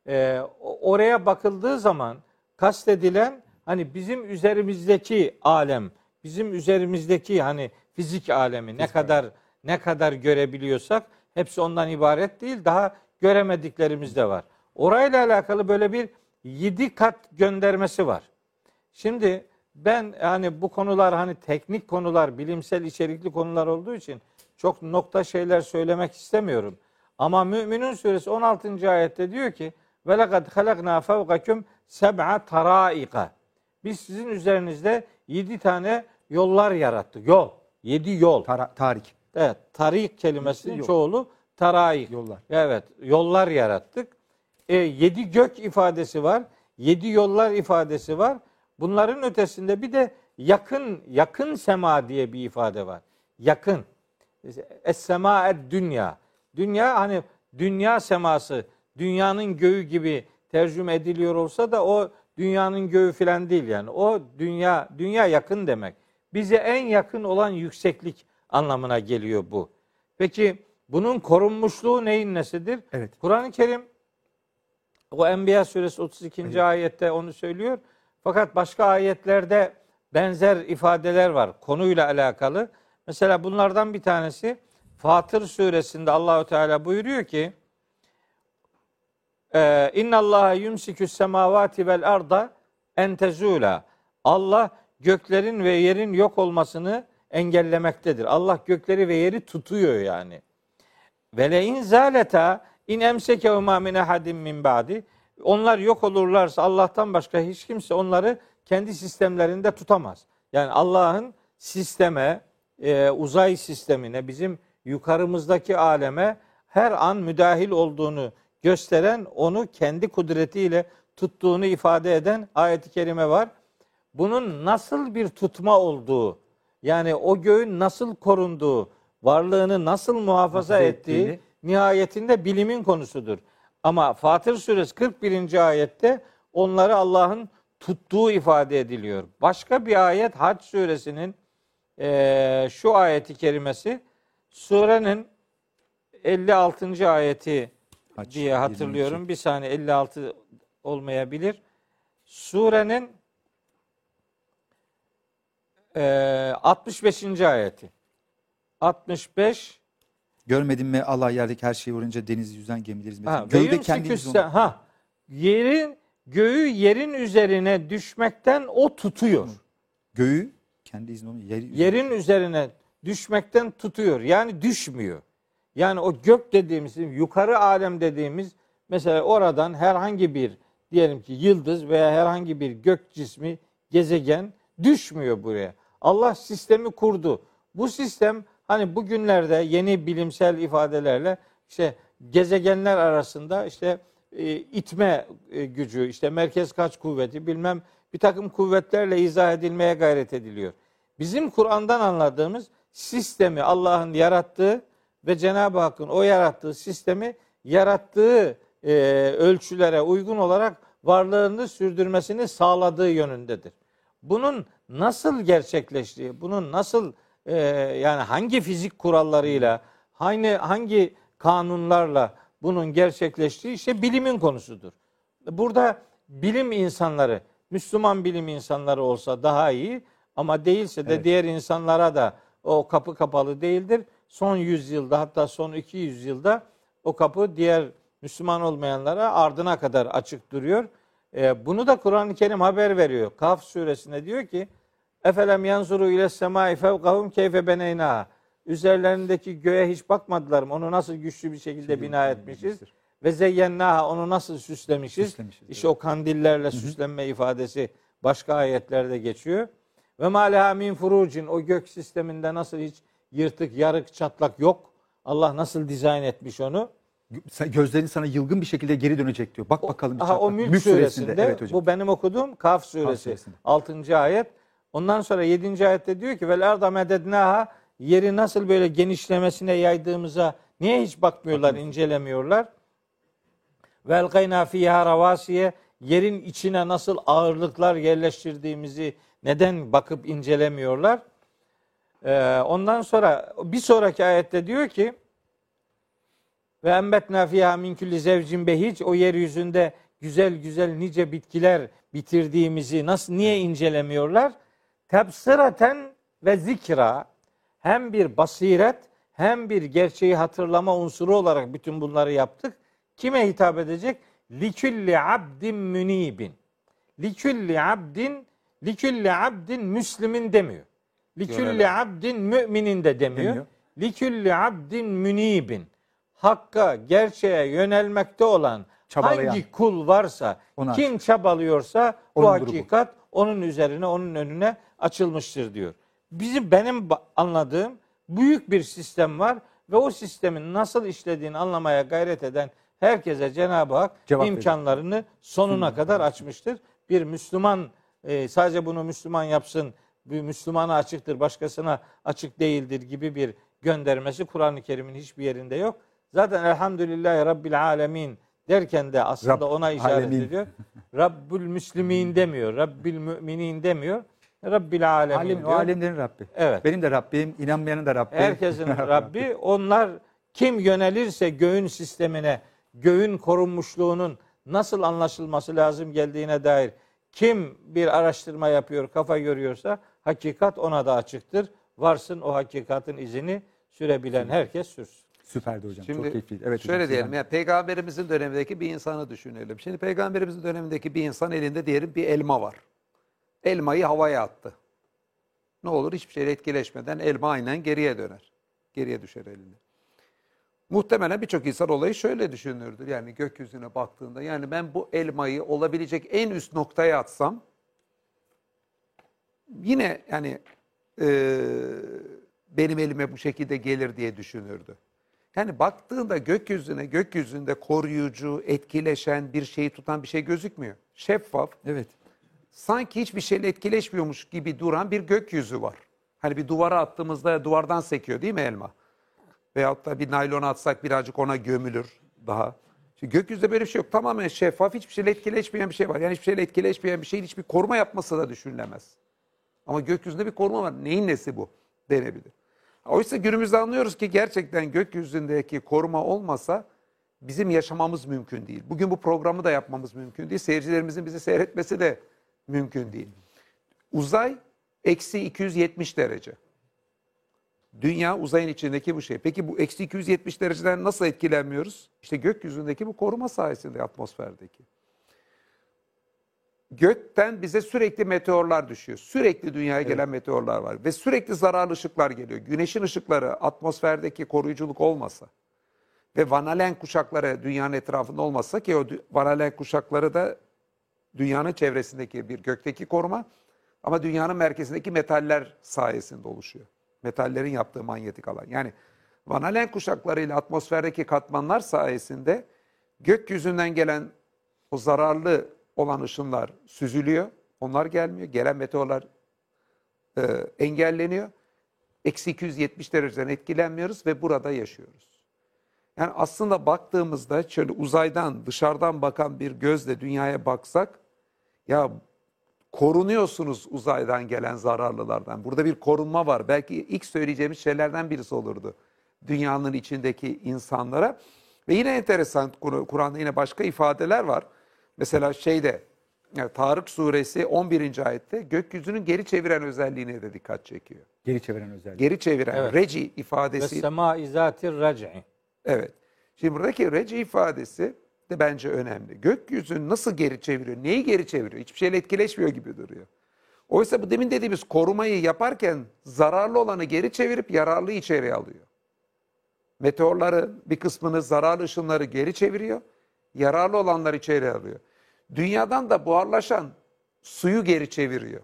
Ee, oraya bakıldığı zaman kastedilen hani bizim üzerimizdeki alem, bizim üzerimizdeki hani fizik alemi ne kadar ne kadar görebiliyorsak hepsi ondan ibaret değil. Daha göremediklerimiz de var. Orayla alakalı böyle bir yedi kat göndermesi var. Şimdi ben hani bu konular hani teknik konular, bilimsel içerikli konular olduğu için çok nokta şeyler söylemek istemiyorum. Ama Müminun suresi 16. ayette diyor ki ve lekad halakna fevkakum seb'a taraika. Biz sizin üzerinizde yedi tane yollar yarattık. Yol. Yedi yol. Tara- tarik. Evet, tarik kelimesinin Yol. çoğulu taraik. Yollar. Evet, yollar yarattık. E, yedi gök ifadesi var. Yedi yollar ifadesi var. Bunların ötesinde bir de yakın, yakın sema diye bir ifade var. Yakın. Es-sema dünya. Dünya hani dünya seması, dünyanın göğü gibi tercüme ediliyor olsa da o dünyanın göğü filan değil yani. O dünya, dünya yakın demek. Bize en yakın olan yükseklik anlamına geliyor bu. Peki bunun korunmuşluğu neyin nesidir? Evet. Kur'an-ı Kerim o Enbiya suresi 32. ayette onu söylüyor. Fakat başka ayetlerde benzer ifadeler var konuyla alakalı. Mesela bunlardan bir tanesi Fatır suresinde Allahü Teala buyuruyor ki İnna Allaha yumsikü semavati vel arda en. Allah göklerin ve yerin yok olmasını engellemektedir. Allah gökleri ve yeri tutuyor yani. Ve le in zaleta in emsekehuma min ahadin min ba'di. Onlar yok olurlarsa Allah'tan başka hiç kimse onları kendi sistemlerinde tutamaz. Yani Allah'ın sisteme, e, uzay sistemine, bizim yukarımızdaki aleme her an müdahil olduğunu gösteren, onu kendi kudretiyle tuttuğunu ifade eden ayet-i kerime var. Bunun nasıl bir tutma olduğu, yani o göğün nasıl korunduğu, varlığını nasıl muhafaza Muhafaza ettiği ettiğini- nihayetinde bilimin konusudur. Ama Fatır suresi 41. ayette onları Allah'ın tuttuğu ifade ediliyor. Başka bir ayet Hac suresinin eee, şu ayeti kerimesi surenin 56. ayeti Hac diye hatırlıyorum. Bir saniye 56 olmayabilir. Surenin eee 65. ayeti. 65 Görmedin mi Allah yerdeki her şeyi vurunca deniz yüzen gemileri hizmetine. Ha, Gövde ve kendi yumsikü yüzünü- se- ha yerin göğü yerin üzerine düşmekten o tutuyor. Göğü kendi izni onu yer, Yerin üzerine düşmekten tutuyor. Yani düşmüyor. Yani o gök dediğimiz, yukarı alem dediğimiz mesela oradan herhangi bir diyelim ki yıldız veya herhangi bir gök cismi, gezegen düşmüyor buraya. Allah sistemi kurdu. Bu sistem hani bugünlerde yeni bilimsel ifadelerle işte gezegenler arasında işte e, itme e, gücü, işte merkez kaç kuvveti bilmem bir takım kuvvetlerle izah edilmeye gayret ediliyor. Bizim Kur'an'dan anladığımız sistemi Allah'ın yarattığı ve Cenab-ı Hakk'ın o yarattığı sistemi yarattığı e, ölçülere uygun olarak varlığını sürdürmesini sağladığı yönündedir. Bunun nasıl gerçekleştiği, bunun nasıl e, yani hangi fizik kurallarıyla, hangi hangi kanunlarla bunun gerçekleştiği işte bilimin konusudur. Burada bilim insanları, Müslüman bilim insanları olsa daha iyi ama değilse de Evet. diğer insanlara da o kapı kapalı değildir. Son 100 yılda hatta son 200 yılda o kapı diğer Müslüman olmayanlara ardına kadar açık duruyor. Ee, bunu da Kur'an-ı Kerim haber veriyor. Kaf suresinde diyor ki Efelem yanzuru ile semai fevkahum keyfe beneynaha. Üzerlerindeki göğe hiç bakmadılar mı? Onu nasıl güçlü bir şekilde bina etmişiz? Ve zeyyennaha onu nasıl süslemişiz? Süslemişiz, İşte o kandillerle süslenme ifadesi başka ayetlerde geçiyor. Ve maleha min furucin o gök sisteminde nasıl hiç yırtık, yarık, çatlak yok. Allah nasıl dizayn etmiş onu? Gözlerin sana yılgın bir şekilde geri dönecek diyor. Bak bakalım bir Aha, o çatlak. Mülk, suresinde, Evet hocam. bu benim okuduğum Kaf suresi suresinde. 6. ayet. Ondan sonra 7. ayette diyor ki vel arda medednaha yeri nasıl böyle genişlemesine yaydığımıza niye hiç bakmıyorlar, incelemiyorlar? Vel gayna fiha ravasiye yerin içine nasıl ağırlıklar yerleştirdiğimizi neden bakıp incelemiyorlar? Ee, ondan sonra bir sonraki ayette diyor ki ve embetna fiha min kulli zevcin behic o yeryüzünde güzel güzel nice bitkiler bitirdiğimizi nasıl niye incelemiyorlar? Tebsiraten ve zikra hem bir basiret hem bir gerçeği hatırlama unsuru olarak bütün bunları yaptık. Kime hitap edecek? Likülli abdin münibin. Likülli abdin likülli abdin müslimin demiyor. Likülli abdin müminin de demiyor. Demiyor. Likülli abdin münibin. Hakka, gerçeğe yönelmekte olan Çabalayan. hangi kul varsa, Ona kim çabalıyorsa bu Onun durumu. hakikat onun üzerine, onun önüne açılmıştır diyor. Bizim benim anladığım büyük bir sistem var ve o sistemin nasıl işlediğini anlamaya gayret eden herkese Cenab-ı Hak Cevap imkanlarını sonuna kadar açmıştır. Bir Müslüman e, sadece bunu Müslüman yapsın, bir Müslümana açıktır, başkasına açık değildir gibi bir göndermesi Kur'an-ı Kerim'in hiçbir yerinde yok. Zaten elhamdülillahi Rabbil alemin derken de aslında Rabb- ona işaret alemin. ediyor. Rabbül Müslimin demiyor, Rabbil Müminin demiyor. Rabbil alemin o diyor. alemlerin Rabbi. Evet. Benim de Rabbim, inanmayanın da Rabbi. Herkesin [LAUGHS] Rabbi. Onlar kim yönelirse göğün sistemine, göğün korunmuşluğunun nasıl anlaşılması lazım geldiğine dair kim bir araştırma yapıyor, kafa görüyorsa hakikat ona da açıktır. Varsın o hakikatin izini sürebilen herkes sürsün. Süperdi hocam. Çok Şimdi keyifliydi. Evet hocam, şöyle sizden diyelim ya peygamberimizin dönemindeki bir insanı düşünelim. Şimdi peygamberimizin dönemindeki bir insan elinde diyelim bir elma var. Elmayı havaya attı. Ne olur hiçbir şeyle etkileşmeden elma aynen geriye döner. Geriye düşer elinde. Muhtemelen birçok insan olayı şöyle düşünürdür. Yani gökyüzüne baktığında yani ben bu elmayı olabilecek en üst noktaya atsam yine yani e, benim elime bu şekilde gelir diye düşünürdü. Yani baktığında gökyüzüne, gökyüzünde koruyucu, etkileşen bir şeyi tutan bir şey gözükmüyor. Şeffaf, Evet. sanki hiçbir şeyle etkileşmiyormuş gibi duran bir gökyüzü var. Hani bir duvara attığımızda duvardan sekiyor değil mi elma? Veyahut da bir naylon atsak birazcık ona gömülür daha. Şimdi gökyüzünde böyle bir şey yok. Tamamen şeffaf, hiçbir şeyle etkileşmeyen bir şey var. Yani hiçbir şeyle etkileşmeyen bir şeyin hiçbir koruma yapması da düşünülemez. Ama gökyüzünde bir koruma var. Neyin nesi bu denebilir. Oysa günümüzde anlıyoruz ki gerçekten gökyüzündeki koruma olmasa bizim yaşamamız mümkün değil. Bugün bu programı da yapmamız mümkün değil. Seyircilerimizin bizi seyretmesi de mümkün değil. Uzay eksi 270 derece. Dünya uzayın içindeki bu şey. Peki bu eksi 270 dereceden nasıl etkilenmiyoruz? İşte gökyüzündeki bu koruma sayesinde atmosferdeki. Gökten bize sürekli meteorlar düşüyor. Sürekli dünyaya gelen meteorlar var. Ve sürekli zararlı ışıklar geliyor. Güneşin ışıkları atmosferdeki koruyuculuk olmasa ve vanalen kuşakları dünyanın etrafında olmasa ki o dü- vanalen kuşakları da dünyanın çevresindeki bir gökteki koruma ama dünyanın merkezindeki metaller sayesinde oluşuyor. Metallerin yaptığı manyetik alan. Yani vanalen kuşaklarıyla atmosferdeki katmanlar sayesinde gökyüzünden gelen o zararlı olan ışınlar süzülüyor. Onlar gelmiyor. Gelen meteorlar e, engelleniyor. Eksi 270 dereceden etkilenmiyoruz ve burada yaşıyoruz. Yani aslında baktığımızda şöyle uzaydan dışarıdan bakan bir gözle dünyaya baksak ya korunuyorsunuz uzaydan gelen zararlılardan. Burada bir korunma var. Belki ilk söyleyeceğimiz şeylerden birisi olurdu. Dünyanın içindeki insanlara. Ve yine enteresan Kur- Kur'an'da yine başka ifadeler var. Mesela şeyde yani Tarık suresi 11. ayette gökyüzünün geri çeviren özelliğine de dikkat çekiyor. Geri çeviren özellik. Geri çeviren Evet. reci Ve ifadesi. sema izatir rac'i. Evet. Şimdi buradaki reci ifadesi de bence önemli. Gökyüzü nasıl geri çeviriyor? Neyi geri çeviriyor? Hiçbir şeyle etkileşmiyor gibi duruyor. Oysa bu demin dediğimiz korumayı yaparken zararlı olanı geri çevirip yararlı içeriye alıyor. Meteorların bir kısmını zararlı ışınları geri çeviriyor. Yararlı olanları içeri alıyor. Dünyadan da buharlaşan suyu geri çeviriyor.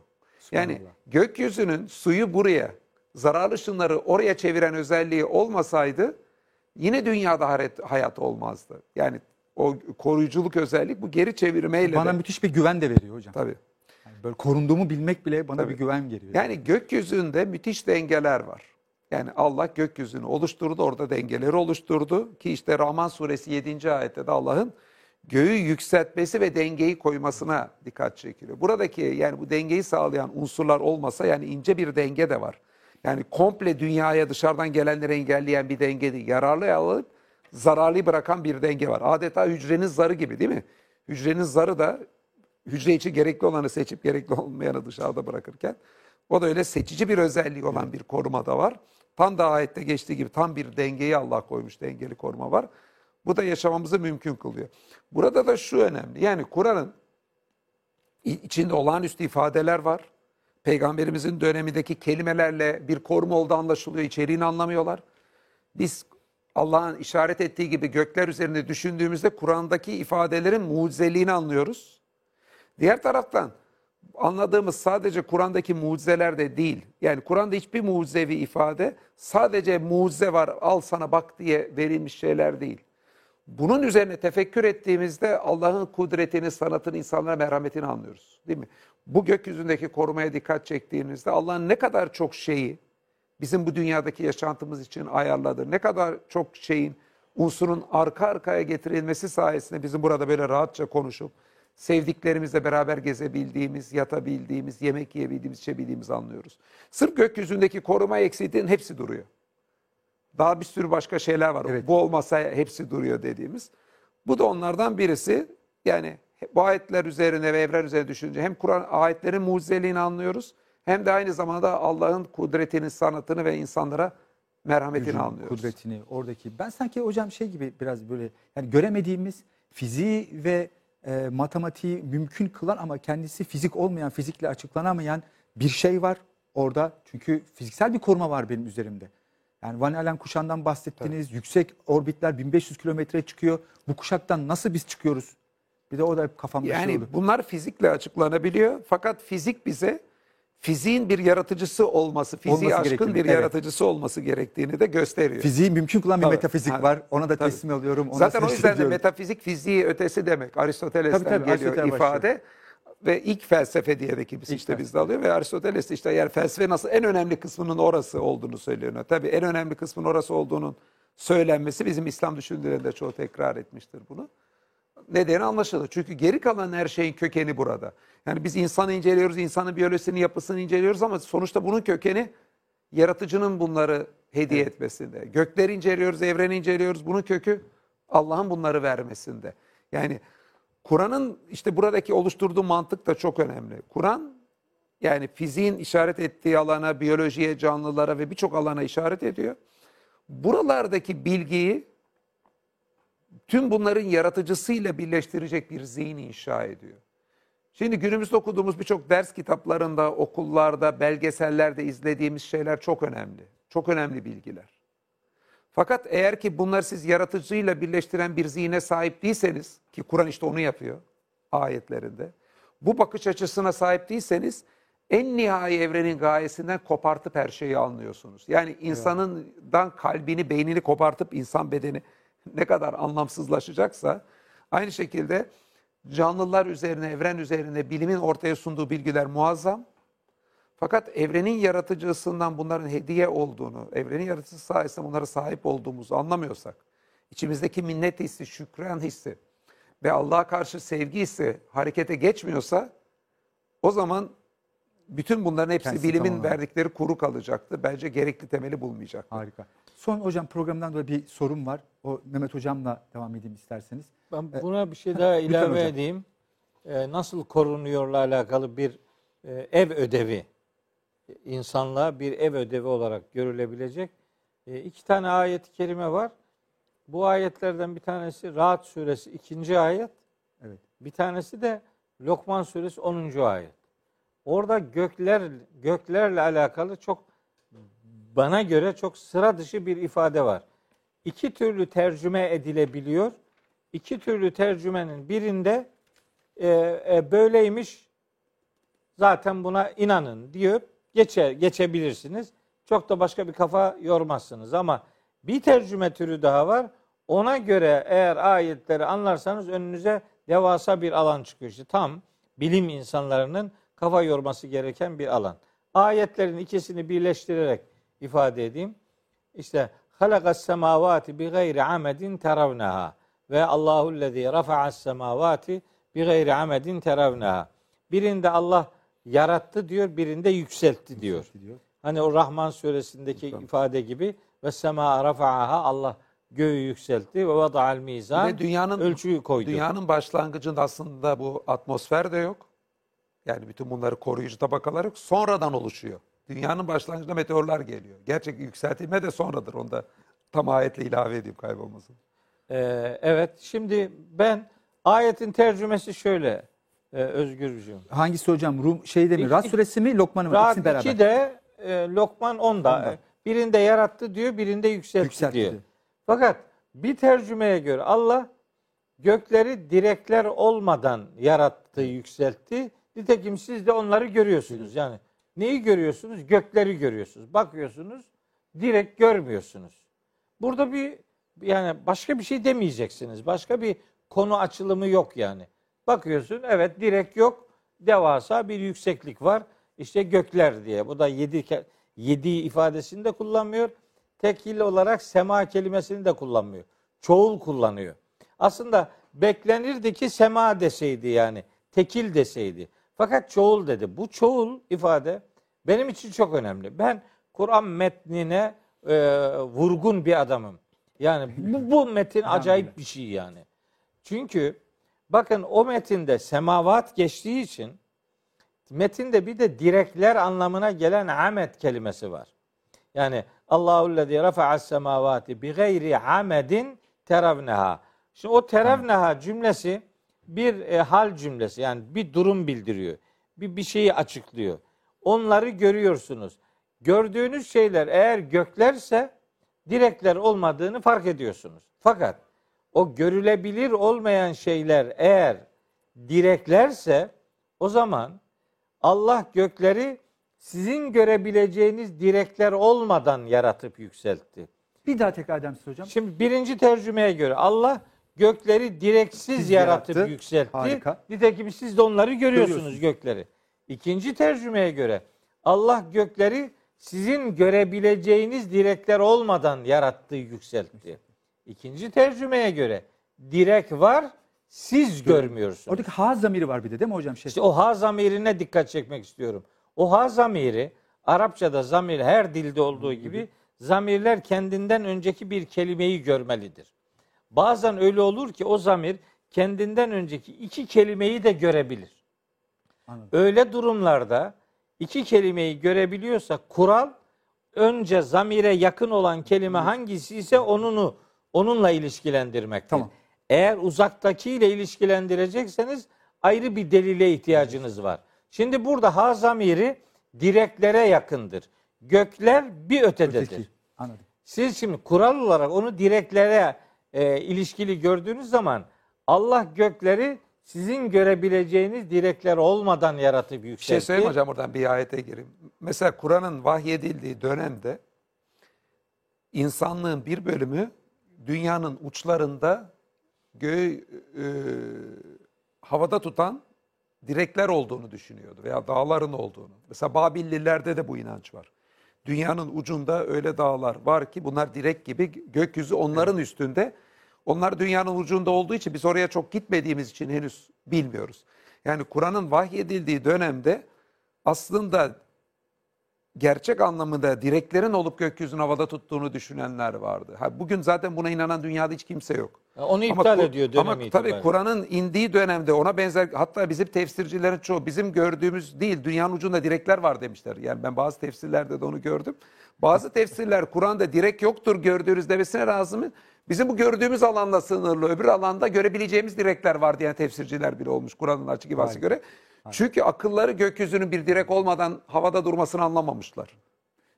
Yani gökyüzünün suyu buraya, zararlı ışınları oraya çeviren özelliği olmasaydı yine dünyada hayat, hayat olmazdı. Yani o koruyuculuk özellik bu geri çevirmeyle Bana de. müthiş bir güven de veriyor hocam. Tabii. Yani böyle korunduğumu bilmek bile bana Tabii. bir güven geliyor. Yani gökyüzünde müthiş dengeler var. Yani Allah gökyüzünü oluşturdu, orada dengeleri oluşturdu ki işte Rahman suresi 7. ayette de Allah'ın göğü yükseltmesi ve dengeyi koymasına dikkat çekiliyor. Buradaki yani bu dengeyi sağlayan unsurlar olmasa yani ince bir denge de var. Yani komple dünyaya dışarıdan gelenleri engelleyen bir denge değil. Yararlı alıp zararlı bırakan bir denge var. Adeta hücrenin zarı gibi değil mi? Hücrenin zarı da hücre için gerekli olanı seçip gerekli olmayanı dışarıda bırakırken o da öyle seçici bir özelliği olan bir koruma da var. Tam da ayette geçtiği gibi tam bir dengeyi Allah koymuş, dengeli koruma var. Bu da yaşamamızı mümkün kılıyor. Burada da şu önemli. Yani Kur'an'ın içinde olağanüstü ifadeler var. Peygamberimizin dönemindeki kelimelerle bir koruma olduğu anlaşılıyor. İçeriğini anlamıyorlar. Biz Allah'ın işaret ettiği gibi gökler üzerinde düşündüğümüzde Kur'an'daki ifadelerin mucizeliğini anlıyoruz. Diğer taraftan anladığımız sadece Kur'an'daki mucizeler de değil. Yani Kur'an'da hiçbir mucizevi ifade sadece mucize var al sana bak diye verilmiş şeyler değil. Bunun üzerine tefekkür ettiğimizde Allah'ın kudretini, sanatını, insanlara merhametini anlıyoruz. Değil mi? Bu gökyüzündeki korumaya dikkat çektiğimizde Allah'ın ne kadar çok şeyi bizim bu dünyadaki yaşantımız için ayarladığı, ne kadar çok şeyin unsurun arka arkaya getirilmesi sayesinde bizim burada böyle rahatça konuşup sevdiklerimizle beraber gezebildiğimiz, yatabildiğimiz, yemek yiyebildiğimiz, içebildiğimizi anlıyoruz. Sırf gökyüzündeki koruma eksikliğinin hepsi duruyor. Daha bir sürü başka şeyler var. Evet. Bu olmasa hepsi duruyor dediğimiz. Bu da onlardan birisi. Yani bu ayetler üzerine ve evren üzerine düşününce hem Kur'an ayetlerin mucizeliğini anlıyoruz hem de aynı zamanda Allah'ın kudretini, sanatını ve insanlara merhametini Gücünü, anlıyoruz. Kudretini, oradaki. Ben sanki hocam şey gibi biraz böyle yani göremediğimiz fiziği ve e, matematiği mümkün kılan ama kendisi fizik olmayan, fizikle açıklanamayan bir şey var orada. Çünkü fiziksel bir koruma var benim üzerimde. Yani Van Allen kuşağından bahsettiniz. Yüksek orbitler 1500 kilometre çıkıyor. Bu kuşaktan nasıl biz çıkıyoruz? Bir de o da hep kafamda şey Yani oldu. bunlar fizikle açıklanabiliyor. Fakat fizik bize fiziğin bir yaratıcısı olması, fiziği Olması aşkın bir evet. yaratıcısı olması gerektiğini de gösteriyor. Fiziği mümkün kılan bir Tabii. metafizik Ha, var. Ona da tabii. teslim alıyorum. Ona Zaten o yüzden de metafizik fiziği ötesi demek. Aristoteles'ten Tabii, tabii, geliyor Aristotel ifade. Ve ilk felsefe diye de kimisi İlk işte bizde alıyor ve Aristoteles işte eğer felsefe nasıl en önemli kısmının orası olduğunu söylüyor. Tabii en önemli kısmın orası olduğunun söylenmesi bizim İslam düşünürlerinde çoğu tekrar etmiştir bunu. Nedeni anlaşılır. Çünkü geri kalan her şeyin kökeni burada. Yani biz insanı inceliyoruz, insanın biyolojisini, yapısını inceliyoruz ama sonuçta bunun kökeni yaratıcının bunları hediye etmesinde. Gökleri inceliyoruz, evreni inceliyoruz. Bunun kökü Allah'ın bunları vermesinde. Yani Kur'an'ın işte buradaki oluşturduğu mantık da çok önemli. Kur'an yani fiziğin işaret ettiği alana, biyolojiye, canlılara ve birçok alana işaret ediyor. Buralardaki bilgiyi tüm bunların yaratıcısıyla birleştirecek bir zihin inşa ediyor. Şimdi günümüzde okuduğumuz birçok ders kitaplarında, okullarda, belgesellerde izlediğimiz şeyler çok önemli. Çok önemli bilgiler. Fakat eğer ki bunları siz yaratıcıyla birleştiren bir zihne sahip değilseniz, ki Kur'an işte onu yapıyor ayetlerinde, bu bakış açısına sahip değilseniz en nihai evrenin gayesinden kopartıp her şeyi anlıyorsunuz. Yani insanından kalbini, beynini kopartıp insan bedeni ne kadar anlamsızlaşacaksa aynı şekilde canlılar üzerine, evren üzerine bilimin ortaya sunduğu bilgiler muazzam. Fakat evrenin yaratıcısından bunların hediye olduğunu, evrenin yaratıcısı sayesinde bunlara sahip olduğumuzu anlamıyorsak, içimizdeki minnet hissi, şükran hissi ve Allah'a karşı sevgi hissi harekete geçmiyorsa o zaman bütün bunların hepsi Kendisi bilimin tamamen. verdikleri kuru kalacaktır. Bence gerekli temeli bulmayacak. Harika. Son hocam programdan dolayı bir sorum var. O Mehmet hocamla devam edeyim isterseniz. Ben buna bir şey daha ilave edeyim. Ee, nasıl korunuyorla alakalı bir e, ev ödevi, insanlığa bir ev ödevi olarak görülebilecek e, iki tane ayet-i kerime var. Bu ayetlerden bir tanesi Rahat suresi 2. ayet, Evet. bir tanesi de Lokman suresi 10. ayet. Orada gökler göklerle alakalı çok bana göre çok sıra dışı bir ifade var. İki türlü tercüme edilebiliyor. İki türlü tercümenin birinde e, e, böyleymiş zaten buna inanın diyor geçe, geçebilirsiniz. Çok da başka bir kafa yormazsınız ama bir tercüme türü daha var. Ona göre eğer ayetleri anlarsanız önünüze devasa bir alan çıkıyor. İşte tam bilim insanlarının kafa yorması gereken bir alan. Ayetlerin ikisini birleştirerek ifade edeyim. İşte halakas semavati bi gayri amedin teravnaha ve Allahu lezî rafa'as semavati bi gayri amedin teravnaha. Birinde Allah yarattı diyor, birinde yükseltti diyor. Diyor. Hani o Rahman suresindeki ifade gibi ve sema rafa'aha Allah göğü yükseltti ve vada'al mizan Ve dünyanın ölçüyü koydu. Dünyanın başlangıcında aslında bu atmosfer de yok. Yani bütün bunları koruyucu tabakalar yok. Sonradan oluşuyor. Dünyanın başlangıcında meteorlar geliyor. Gerçek yükseltilme de sonradır. Onu da tam ayetle ilave edeyim kaybolmasın. Ee, evet şimdi ben ayetin tercümesi şöyle e, Özgürcüğüm. Hangisi hocam? Rum şeyde mi? Rad suresi mi? Lokman mı? İkisini beraber. 2'de e, Lokman 10'da. Onda. Birinde yarattı diyor, birinde yükseltti, Yükseltti diyor. diyor. Fakat bir tercümeye göre Allah gökleri direkler olmadan yarattı, yükseltti. Nitekim siz de onları görüyorsunuz. Yani neyi görüyorsunuz? Gökleri görüyorsunuz. Bakıyorsunuz, direkt görmüyorsunuz. Burada bir yani başka bir şey demeyeceksiniz. Başka bir konu açılımı yok yani. Bakıyorsun evet direkt yok. Devasa bir yükseklik var. İşte gökler diye. Bu da yedi, yedi ifadesini de kullanmıyor. Tekil olarak sema kelimesini de kullanmıyor. Çoğul kullanıyor. Aslında beklenirdi ki sema deseydi yani. Tekil deseydi. Fakat çoğul dedi. Bu çoğul ifade benim için çok önemli. Ben Kur'an metnine e, vurgun bir adamım. Yani bu, bu metin acayip bir şey yani. Çünkü bakın o metinde semavat geçtiği için metinde bir de direkler anlamına gelen amet kelimesi var. Yani Allahu lezî rafa'as semavati bi gayri amedin teravneha. Şimdi o teravneha cümlesi bir e, hal cümlesi yani bir durum bildiriyor. Bir bir şeyi açıklıyor. Onları görüyorsunuz. Gördüğünüz şeyler eğer göklerse direkler olmadığını fark ediyorsunuz. Fakat o görülebilir olmayan şeyler eğer direklerse o zaman Allah gökleri sizin görebileceğiniz direkler olmadan yaratıp yükseltti. Bir daha tekrar eder misiniz hocam? Şimdi birinci tercümeye göre Allah gökleri direksiz Siz yaratıp yarattı. yükseltti. Harika. Nitekim siz de onları görüyorsunuz, Görüyorsunuz. gökleri. İkinci tercümeye göre Allah gökleri sizin görebileceğiniz direkler olmadan yarattı, yükseltti. İkinci tercümeye göre direk var, siz görmüyorsunuz. Oradaki ha zamiri var bir de değil mi hocam? Şey, İşte o ha zamirine dikkat çekmek istiyorum. O ha zamiri Arapçada zamir her dilde olduğu gibi zamirler kendinden önceki bir kelimeyi görmelidir. Bazen öyle olur ki o zamir kendinden önceki iki kelimeyi de görebilir. Anladım. Öyle durumlarda iki kelimeyi görebiliyorsa kural önce zamire yakın olan kelime hangisi ise onunu onunla ilişkilendirmektir. Tamam. Eğer uzaktakiyle ilişkilendirecekseniz ayrı bir delile ihtiyacınız var. Şimdi burada ha zamiri direklere yakındır. Gökler bir ötededir. öteki. Anladım. Siz şimdi kural olarak onu direklere e, ilişkili gördüğünüz zaman Allah gökleri sizin görebileceğiniz direkler olmadan yaratıp Bir yükseltti. şey söyleyeyim hocam buradan bir ayete gireyim. Mesela Kur'an'ın vahyedildiği dönemde insanlığın bir bölümü dünyanın uçlarında göğü e, havada tutan direkler olduğunu düşünüyordu veya dağların olduğunu. Mesela Babillilerde de bu inanç var. Dünyanın ucunda öyle dağlar var ki bunlar direk gibi gökyüzü onların üstünde. Onlar dünyanın ucunda olduğu için biz oraya çok gitmediğimiz için henüz bilmiyoruz. Yani Kur'an'ın vahyedildiği dönemde aslında gerçek anlamında direklerin olup gökyüzünü havada tuttuğunu düşünenler vardı. Ha, bugün zaten buna inanan dünyada hiç kimse yok. Onu iptal Kur- ediyor dönemi Ama tabii. Kur'an'ın indiği dönemde ona benzer hatta bizim tefsircilerin çoğu bizim gördüğümüz değil dünyanın ucunda direkler var demişler. Yani ben bazı tefsirlerde de onu gördüm. Bazı tefsirler Kur'an'da direk yoktur gördüğünüz demesine razı mı? Bizim bu gördüğümüz alanla sınırlı öbür alanda görebileceğimiz direkler var diyen tefsirciler bile olmuş Kur'an'ın açık ibası göre. Çünkü akılları gökyüzünün bir direk olmadan havada durmasını anlamamışlar.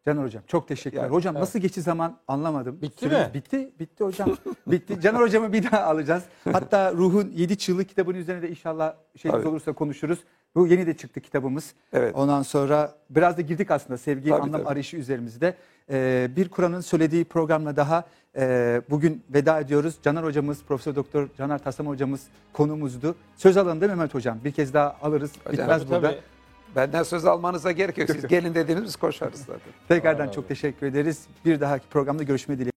Caner hocam çok teşekkürler. Yani, hocam nasıl geçti zaman anlamadım. Bitti Süremiz mi? Bitti. Bitti hocam. [LAUGHS] bitti. Caner hocamı bir daha alacağız. Hatta Ruhun Yedi Çığlığı kitabının üzerine de inşallah şeyimiz Tabii. olursa konuşuruz. Bu yeni de çıktı kitabımız. Evet. Ondan sonra biraz da girdik aslında sevgi Tabii, anlam tabii. arayışı üzerimizde. Ee, bir Kur'an'ın söylediği programla daha e, bugün veda ediyoruz. Caner hocamız, Profesör Doktor Caner Tasam hocamız konumuzdu. Söz alın değil mi Mehmet hocam? Bir kez daha alırız. Bitmez Tabii, burada. tabii. Benden söz almanıza gerek yok. Siz [LAUGHS] gelin dediğiniz biz koşarız zaten. Tekrardan olun çok abi. teşekkür ederiz. Bir dahaki programda görüşme dileğiyle.